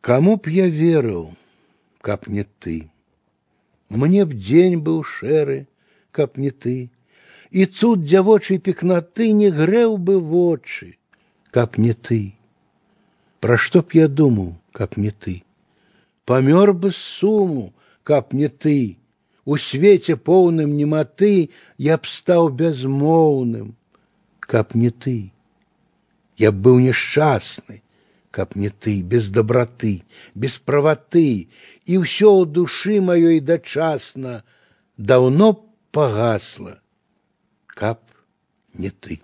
Кому б я верыў, каб не ты. Мне б дзень быў шэры, каб не ты, і цуд дзявочай пекнаты не грэў бы вочы, каб не ты. Пра што б я думаў, каб не ты. Памёр бы з суму, каб не ты. У свеце поўным нематы я б стаў бязмоўным, каб не ты. Я б быў няшчасны, каб не ты, без доброты, без праваты, і ўсё ў душы маёй дачасна даўно пагасла, каб не ты.